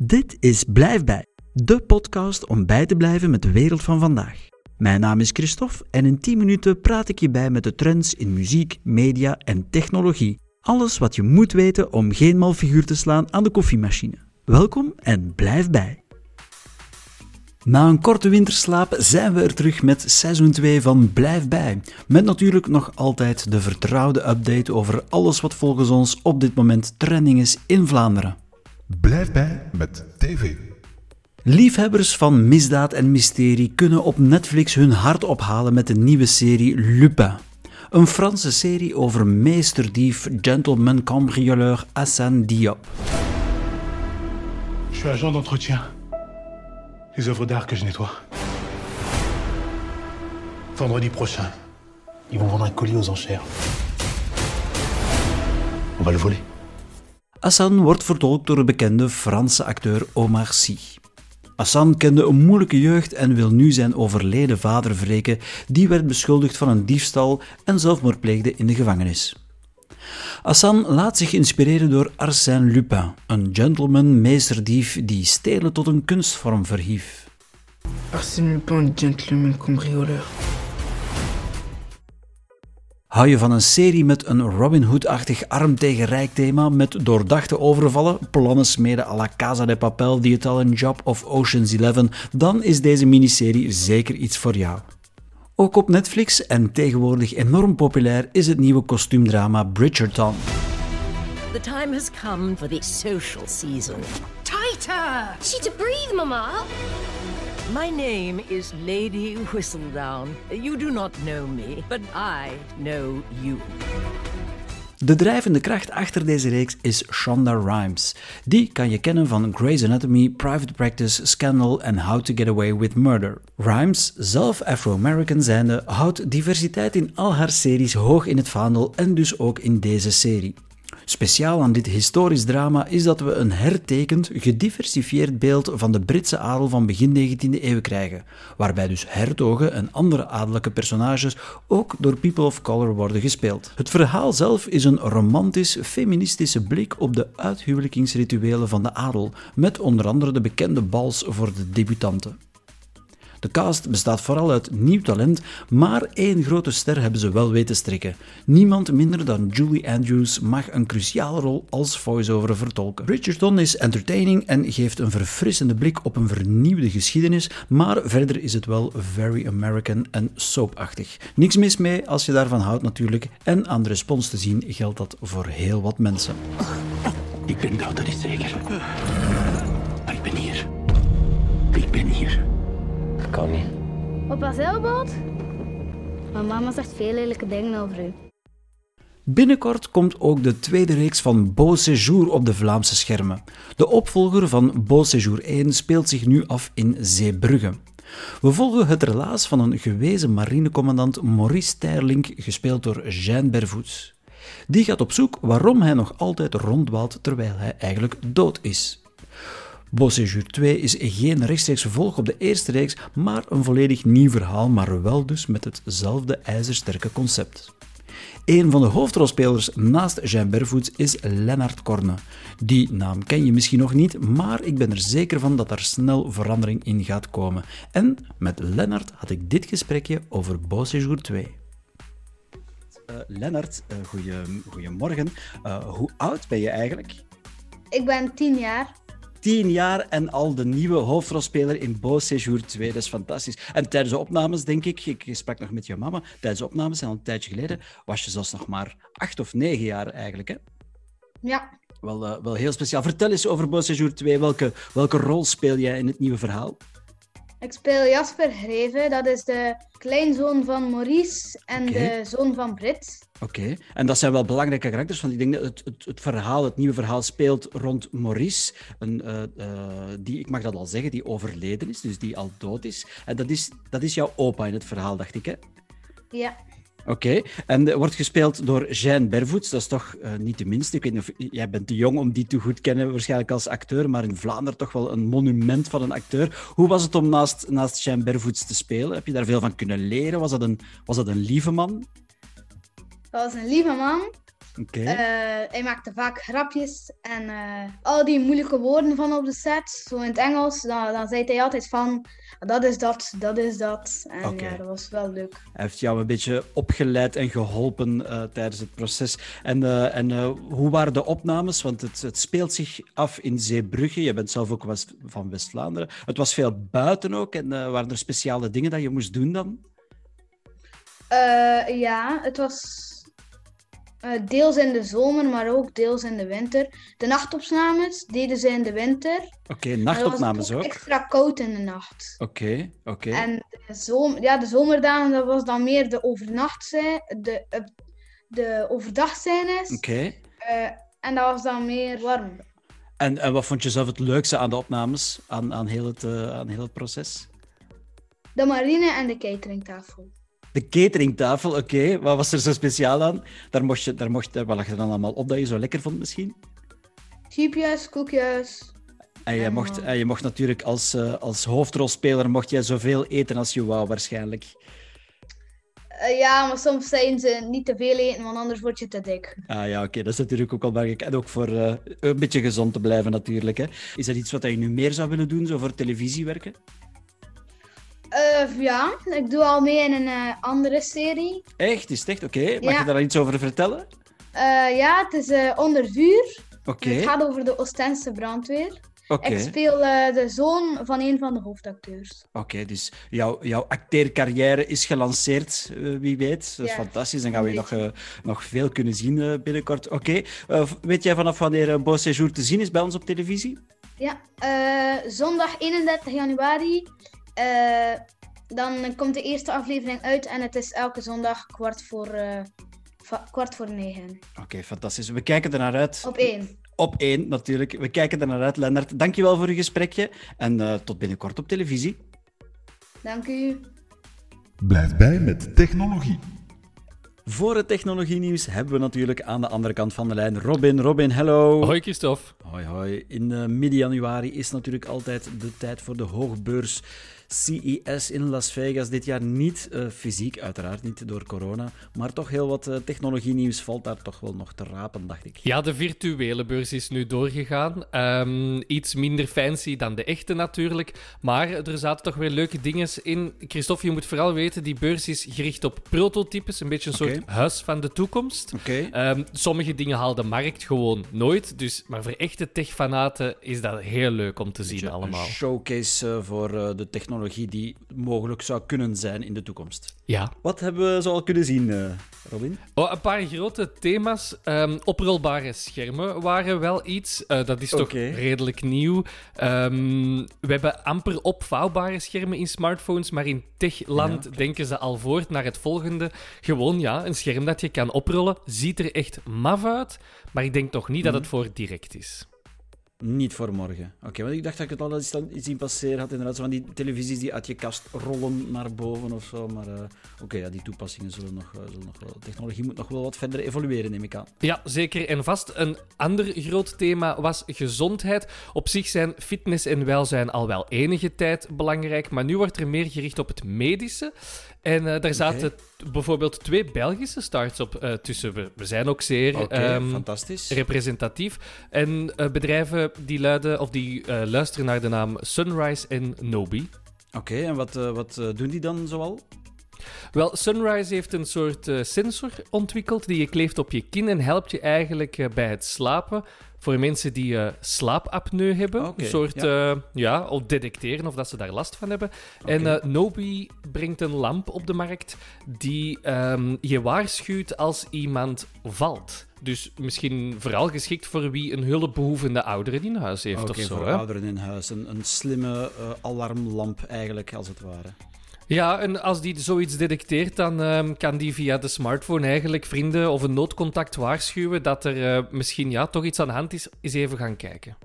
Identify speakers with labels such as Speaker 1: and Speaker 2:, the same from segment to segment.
Speaker 1: Dit is Blijf bij, de podcast om bij te blijven met de wereld van vandaag. Mijn naam is Christophe en in 10 minuten praat ik je bij met de trends in muziek, media en technologie. Alles wat je moet weten om geen mal figuur te slaan aan de koffiemachine. Welkom en blijf bij. Na een korte winterslaap zijn we er terug met seizoen 2 van Blijf bij. Met natuurlijk nog altijd de vertrouwde update over alles wat volgens ons op dit moment trending is in Vlaanderen.
Speaker 2: Blijf bij met TV.
Speaker 1: Liefhebbers van misdaad en mysterie kunnen op Netflix hun hart ophalen met de nieuwe serie Lupin. Een Franse serie over meesterdief gentleman cambrioleur Hassan Diop.
Speaker 3: Je suis agent d'entretien. Les œuvres d'art que je nettoie. Vendredi prochain, ils vont vendre un colis aux enchères. On va le voler.
Speaker 1: Hassan wordt vertolkt door de bekende Franse acteur Omar Sy. Hassan kende een moeilijke jeugd en wil nu zijn overleden vader wreken, die werd beschuldigd van een diefstal en zelfmoord pleegde in de gevangenis. Hassan laat zich inspireren door Arsène Lupin, een gentleman meesterdief die stelen tot een kunstvorm verhief.
Speaker 4: Arsène Lupin, gentleman cambrioleur.
Speaker 1: Hou je van een serie met een Robin Hood-achtig arm tegen rijk thema met doordachte overvallen, plannen smeden à la Casa de Papel, The Italian Job of Ocean's Eleven, dan is deze miniserie zeker iets voor jou. Ook op Netflix en tegenwoordig enorm populair is het nieuwe kostuumdrama Bridgerton.
Speaker 5: The time has come for the social season.
Speaker 6: Tighter! She to breathe, Mama.
Speaker 5: My name is Lady Whistledown. You do not know me, but I know you.
Speaker 1: De drijvende kracht achter deze reeks is Shonda Rhimes. Die kan je kennen van Grey's Anatomy, Private Practice, Scandal en How to Get Away with Murder. Rhimes, zelf Afro-American zijnde, houdt diversiteit in al haar series hoog in het vaandel en dus ook in deze serie. Speciaal aan dit historisch drama is dat we een hertekend, gediversifieerd beeld van de Britse adel van begin 19e eeuw krijgen, waarbij dus hertogen en andere adellijke personages ook door people of color worden gespeeld. Het verhaal zelf is een romantisch, feministische blik op de uithuwelijkingsrituelen van de adel, met onder andere de bekende bals voor de debutanten. De cast bestaat vooral uit nieuw talent, maar één grote ster hebben ze wel weten strikken. Niemand minder dan Julie Andrews mag een cruciale rol als voice-over vertolken. Bridgerton is entertaining en geeft een verfrissende blik op een vernieuwde geschiedenis, maar verder is het wel very American en soapachtig. Niks mis mee als je daarvan houdt natuurlijk, en aan de respons te zien geldt dat voor heel wat mensen.
Speaker 3: Ik ben dood, dat is zeker. Ik ben hier. Ik ben hier.
Speaker 7: Kan niet.
Speaker 6: Op een zeilboot? Mijn mama zegt veel lelijke dingen over u.
Speaker 1: Binnenkort komt ook de tweede reeks van Beau Séjour op de Vlaamse schermen. De opvolger van Beau Séjour 1 speelt zich nu af in Zeebrugge. We volgen het relaas van een gewezen marinecommandant Maurice Terlink, gespeeld door Jean Bervoets. Die gaat op zoek waarom hij nog altijd rondwaalt terwijl hij eigenlijk dood is. Beau Séjour 2 is geen rechtstreeks vervolg op de eerste reeks, maar een volledig nieuw verhaal, maar wel dus met hetzelfde ijzersterke concept. Een van de hoofdrolspelers naast Jean Bervoets is Lennart Korne. Die naam ken je misschien nog niet, maar ik ben er zeker van dat er snel verandering in gaat komen. En met Lennart had ik dit gesprekje over Beau Séjour 2. Uh, Lennart, uh, goeie, goeiemorgen. Uh, hoe oud ben je eigenlijk?
Speaker 6: Ik ben tien jaar.
Speaker 1: 10 jaar en al de nieuwe hoofdrolspeler in Beau Séjour 2. Dat is fantastisch. En tijdens de opnames, denk ik, ik sprak nog met je mama, tijdens de opnames, al een tijdje geleden, was je zelfs nog maar acht of negen jaar eigenlijk, hè?
Speaker 6: Ja.
Speaker 1: Wel, uh, wel heel speciaal. Vertel eens over Beau Séjour 2. Welke, welke rol speel jij in het nieuwe verhaal?
Speaker 6: Ik speel Jasper Greven, dat is de kleinzoon van Maurice en de zoon van Brit.
Speaker 1: Oké, en dat zijn wel belangrijke karakters, want ik denk dat het, het, het verhaal, het nieuwe verhaal speelt rond Maurice, een, eh, eh, die, ik mag dat al zeggen, die overleden is, dus die al dood is. En dat is, dat is jouw opa in het verhaal, dacht ik, hè?
Speaker 6: Ja.
Speaker 1: Oké, en eh, wordt gespeeld door Jeanne Bervoets, dat is toch eh, niet de minste. Ik weet niet of jij bent te jong om die te goed kennen, waarschijnlijk als acteur, maar in Vlaanderen toch wel een monument van een acteur. Hoe was het om naast, naast Jeanne Bervoets te spelen? Heb je daar veel van kunnen leren? Was dat een, was dat een lieve man?
Speaker 6: Dat was een lieve man.
Speaker 1: Oké.
Speaker 6: Eh, hij maakte vaak grapjes en eh, al die moeilijke woorden van op de set, zo in het Engels, dan, dan zei hij altijd van dat is dat, dat is dat. En ja, dat was wel leuk.
Speaker 1: Hij heeft jou een beetje opgeleid en geholpen eh, tijdens het proces. En, en hoe waren de opnames? Want het, het speelt zich af in Zeebrugge. Je bent zelf ook West- van West-Vlaanderen. Het was veel buiten ook. En waren er speciale dingen dat je moest doen dan?
Speaker 6: Ja, het was deels in de zomer, maar ook deels in de winter. De nachtopnames deden ze in de winter.
Speaker 1: Oké, nachtopnames ook.
Speaker 6: extra koud in de nacht.
Speaker 1: Oké, oké.
Speaker 6: En de, zom ja, de zomerdagen, dat was dan meer de overnachtse, de, eh, de overdagscènes.
Speaker 1: Oké.
Speaker 6: Eh, en dat was dan meer warm.
Speaker 1: En, en wat vond je zelf het leukste aan de opnames, aan, aan, heel, het, eh, aan heel het proces?
Speaker 6: De marine en de cateringtafel.
Speaker 1: De cateringtafel, oké. Wat was er zo speciaal aan? Daar mocht je, daar mocht, wat lag er dan allemaal op dat je zo lekker vond misschien?
Speaker 6: Chiepjes, koekjes.
Speaker 1: En je mocht, en je mocht natuurlijk als, eh, als hoofdrolspeler mocht jij zoveel eten als je wou, waarschijnlijk.
Speaker 6: Eh, ja, maar soms zijn ze niet te veel eten, want anders word je te dik.
Speaker 1: Ah ja, oké, dat is natuurlijk ook wel belangrijk. En ook voor eh, een beetje gezond te blijven natuurlijk. Hè. Is dat iets wat je nu meer zou willen doen, zo voor televisie werken?
Speaker 6: Eh, ja, ik doe al mee in een eh, andere serie.
Speaker 1: Echt? Is het echt? Oké, mag
Speaker 6: Ja.
Speaker 1: je daar iets over vertellen?
Speaker 6: Eh, ja, het is Onder vuur.
Speaker 1: Oké,
Speaker 6: Het gaat over de Oostense brandweer. Ik speel de zoon van een van de hoofdacteurs.
Speaker 1: Oké, dus jouw, jouw acteercarrière is gelanceerd, wie weet. Dat is
Speaker 6: Ja,
Speaker 1: fantastisch. Dan gaan we nog, nog veel kunnen zien binnenkort. Oké, weet jij vanaf wanneer een Beau Séjour te zien is bij ons op televisie?
Speaker 6: Ja, zondag 31 januari. Eh, dan komt de eerste aflevering uit en het is elke zondag kwart voor, eh, kwart voor negen.
Speaker 1: Oké, fantastisch. We kijken er naar uit.
Speaker 6: Op één.
Speaker 1: Op één, natuurlijk. We kijken er naar uit, Lennart. Dankjewel voor uw gesprekje. En eh, tot binnenkort op televisie.
Speaker 6: Dank u.
Speaker 2: Blijf bij met technologie.
Speaker 1: Voor het technologienieuws hebben we natuurlijk aan de andere kant van de lijn Robin. Robin, hello.
Speaker 7: Hoi Christophe.
Speaker 1: Hoi, hoi. In eh, midden januari is natuurlijk altijd de tijd voor de hoogbeurs CES in Las Vegas. Dit jaar niet eh, fysiek, uiteraard niet door corona, maar toch heel wat eh, technologienieuws valt daar toch wel nog te rapen, dacht ik.
Speaker 7: Ja, de virtuele beurs is nu doorgegaan. Ehm, iets minder fancy dan de echte natuurlijk. Maar er zaten toch weer leuke dingen in. Christophe, je moet vooral weten, die beurs is gericht op prototypes. Een beetje een soort huis van de toekomst. Ehm, sommige dingen haalt de markt gewoon nooit. Dus, maar voor echte techfanaten is dat heel leuk om te zien allemaal.
Speaker 1: Een showcase eh, voor de technologie die mogelijk zou kunnen zijn in de toekomst.
Speaker 7: Ja.
Speaker 1: Wat hebben we zo al kunnen zien, eh, Robin?
Speaker 7: Oh, een paar grote thema's. Ehm, oprolbare schermen waren wel iets. Eh, dat is toch redelijk nieuw. Ehm, we hebben amper opvouwbare schermen in smartphones, maar in techland denken ze al voort naar het volgende. Gewoon ja, een scherm dat je kan oprollen. Ziet er echt maf uit, maar ik denk toch niet dat het
Speaker 1: Mhm.
Speaker 7: voor direct is.
Speaker 1: Niet voor morgen. Oké, want ik dacht dat ik het al eens zien passeren had. Inderdaad, zo van die televisies die uit je kast rollen naar boven of zo. Maar eh, oké, ja, die toepassingen zullen nog, eh, zullen nog wel... Technologie moet nog wel wat verder evolueren, neem ik aan.
Speaker 7: Ja, zeker en vast. Een ander groot thema was gezondheid. Op zich zijn fitness en welzijn al wel enige tijd belangrijk, maar nu wordt er meer gericht op het medische. En eh, daar zaten bijvoorbeeld twee Belgische starts op eh, tussen. We, we zijn ook zeer
Speaker 1: Oké,
Speaker 7: ehm, representatief. En eh, bedrijven die, luiden, of die luisteren naar de naam Sunrise en Nobi.
Speaker 1: Oké, en wat, wat doen die dan zoal?
Speaker 7: Wel, Sunrise heeft een soort eh, sensor ontwikkeld die je kleeft op je kin en helpt je eigenlijk eh, bij het slapen. Voor mensen die eh, slaapapneu hebben. Een soort, ja. ja, of detecteren of dat ze daar last van hebben. En Nobi brengt een lamp op de markt die ehm, je waarschuwt als iemand valt. Dus misschien vooral geschikt voor wie een hulpbehoevende ouderen in huis heeft of zo.
Speaker 1: voor
Speaker 7: hè?
Speaker 1: ouderen in huis. Een, een slimme alarmlamp eigenlijk, als het ware.
Speaker 7: Ja, en als die zoiets detecteert, dan ehm, kan die via de smartphone eigenlijk vrienden of een noodcontact waarschuwen dat er eh, misschien ja, toch iets aan de hand is. Eens even gaan kijken.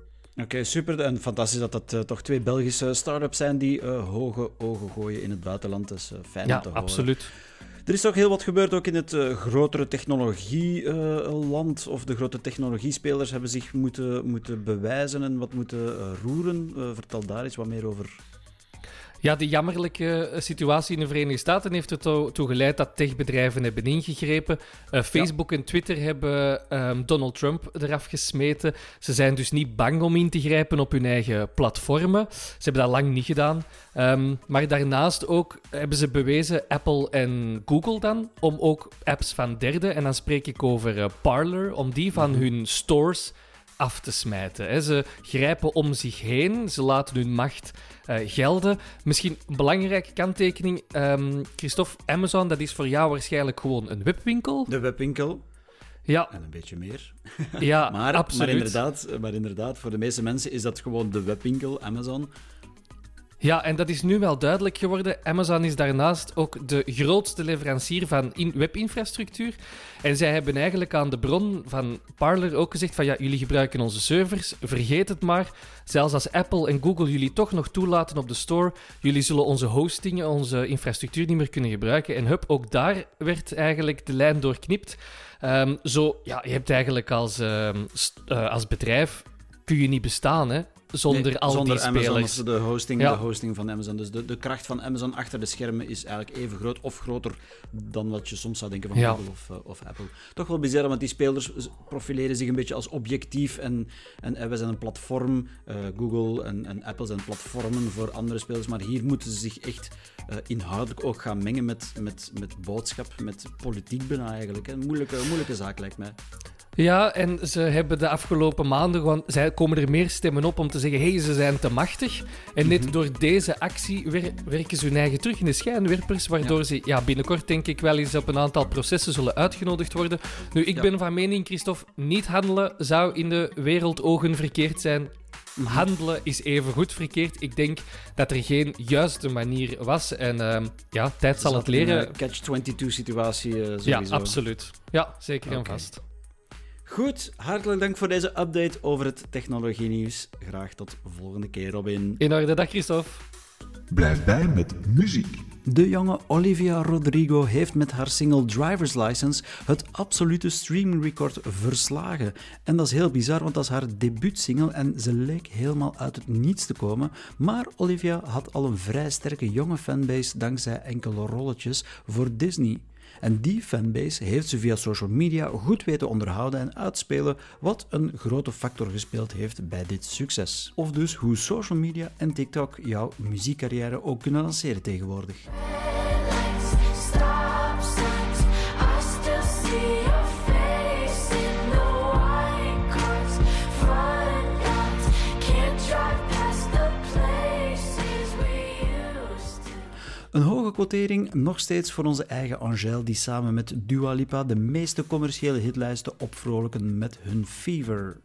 Speaker 1: Oké, super. En fantastisch dat dat eh, toch twee Belgische start-ups zijn die eh, hoge ogen gooien in het buitenland. Dat is fijn om
Speaker 7: Ja,
Speaker 1: te horen.
Speaker 7: absoluut.
Speaker 1: Er is toch heel wat gebeurd ook in het grotere technologieland. of de grote technologiespelers hebben zich moeten, moeten bewijzen en wat moeten roeren. Vertel daar eens wat meer over.
Speaker 7: Ja, de jammerlijke eh, situatie in de Verenigde Staten heeft ertoe toe geleid dat techbedrijven hebben ingegrepen. Uh, Facebook en Twitter hebben um, Donald Trump eraf gesmeten. Ze zijn dus niet bang om in te grijpen op hun eigen platformen. Ze hebben dat lang niet gedaan. Um, maar daarnaast ook hebben ze bewezen, Apple en Google dan, om ook apps van derden, en dan spreek ik over uh, Parler, om die van hun stores af te smijten. Hè. Ze grijpen om zich heen, ze laten hun macht uh, gelden. Misschien een belangrijke kanttekening, um, Christophe, Amazon, dat is voor jou waarschijnlijk gewoon een webwinkel.
Speaker 1: De webwinkel.
Speaker 7: Ja.
Speaker 1: En een beetje meer.
Speaker 7: Ja,
Speaker 1: maar,
Speaker 7: absoluut.
Speaker 1: Maar inderdaad, maar inderdaad, voor de meeste mensen is dat gewoon de webwinkel, Amazon.
Speaker 7: Ja, en dat is nu wel duidelijk geworden. Amazon is daarnaast ook de grootste leverancier van in webinfrastructuur. En zij hebben eigenlijk aan de bron van Parler ook gezegd van ja, jullie gebruiken onze servers, vergeet het maar. Zelfs als Apple en Google jullie toch nog toelaten op de store, jullie zullen onze hosting, onze infrastructuur niet meer kunnen gebruiken. En hup, ook daar werd eigenlijk de lijn doorknipt. Um, zo, ja, je hebt eigenlijk als, um, uh, als bedrijf, kun je niet bestaan, hè zonder
Speaker 1: nee,
Speaker 7: al
Speaker 1: zonder
Speaker 7: die
Speaker 1: Amazon
Speaker 7: spelers.
Speaker 1: of de hosting,
Speaker 7: Ja.
Speaker 1: de hosting van Amazon. Dus de, de kracht van Amazon achter de schermen is eigenlijk even groot of groter dan wat je soms zou denken van
Speaker 7: Ja.
Speaker 1: Google of, eh, of Apple. Toch wel bizar, want die spelers profileren zich een beetje als objectief en, en, en wij zijn een platform. eh, Google en, en Apple zijn platformen voor andere spelers, maar hier moeten ze zich echt eh, inhoudelijk ook gaan mengen met, met, met boodschap, met politiek bijna eigenlijk. Een moeilijke, moeilijke zaak lijkt mij.
Speaker 7: Ja, en ze hebben de afgelopen maanden gewoon... Zij komen er meer stemmen op om te zeggen, hé, hey, ze zijn te machtig. En net door deze actie wer- werken ze hun eigen terug in de schijnwerpers, waardoor ze ja, binnenkort denk ik wel eens op een aantal processen zullen uitgenodigd worden. Nu, ik
Speaker 1: Ja.
Speaker 7: ben van mening, Christophe, niet handelen zou in de wereldogen verkeerd zijn. Handelen is even goed verkeerd. Ik denk dat er geen juiste manier was. En ehm, ja, tijd zal het leren.
Speaker 1: Catch-22 situatie eh, sowieso.
Speaker 7: Ja, absoluut. Ja, zeker en
Speaker 1: Oké.
Speaker 7: vast.
Speaker 1: Goed, hartelijk dank voor deze update over het technologie-nieuws. Graag tot volgende keer, Robin.
Speaker 7: In orde, dag Christophe.
Speaker 2: Blijf bij met muziek.
Speaker 1: De jonge Olivia Rodrigo heeft met haar single Driver's License het absolute streamingrecord verslagen. En dat is heel bizar, want dat is haar debuutsingle en ze leek helemaal uit het niets te komen. Maar Olivia had al een vrij sterke jonge fanbase dankzij enkele rolletjes voor Disney. En die fanbase heeft ze via social media goed weten onderhouden en uitspelen, wat een grote factor gespeeld heeft bij dit succes. Of dus hoe social media en TikTok jouw muziekcarrière ook kunnen lanceren tegenwoordig. Quotering nog steeds voor onze eigen Angèle, die samen met Dua Lipa de meeste commerciële hitlijsten opvrolijken met hun Fever.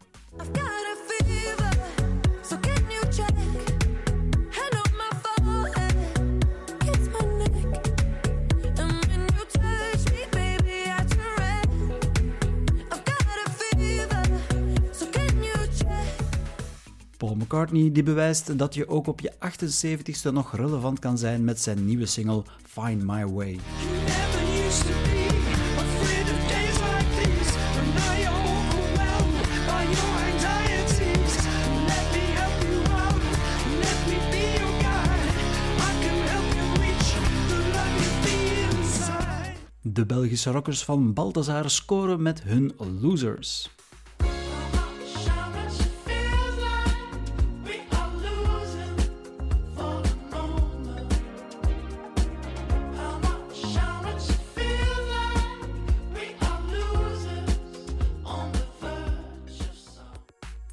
Speaker 1: McCartney die bewijst dat je ook op je 78ste nog relevant kan zijn met zijn nieuwe single Find My Way.
Speaker 8: Never used to be afraid of days like these,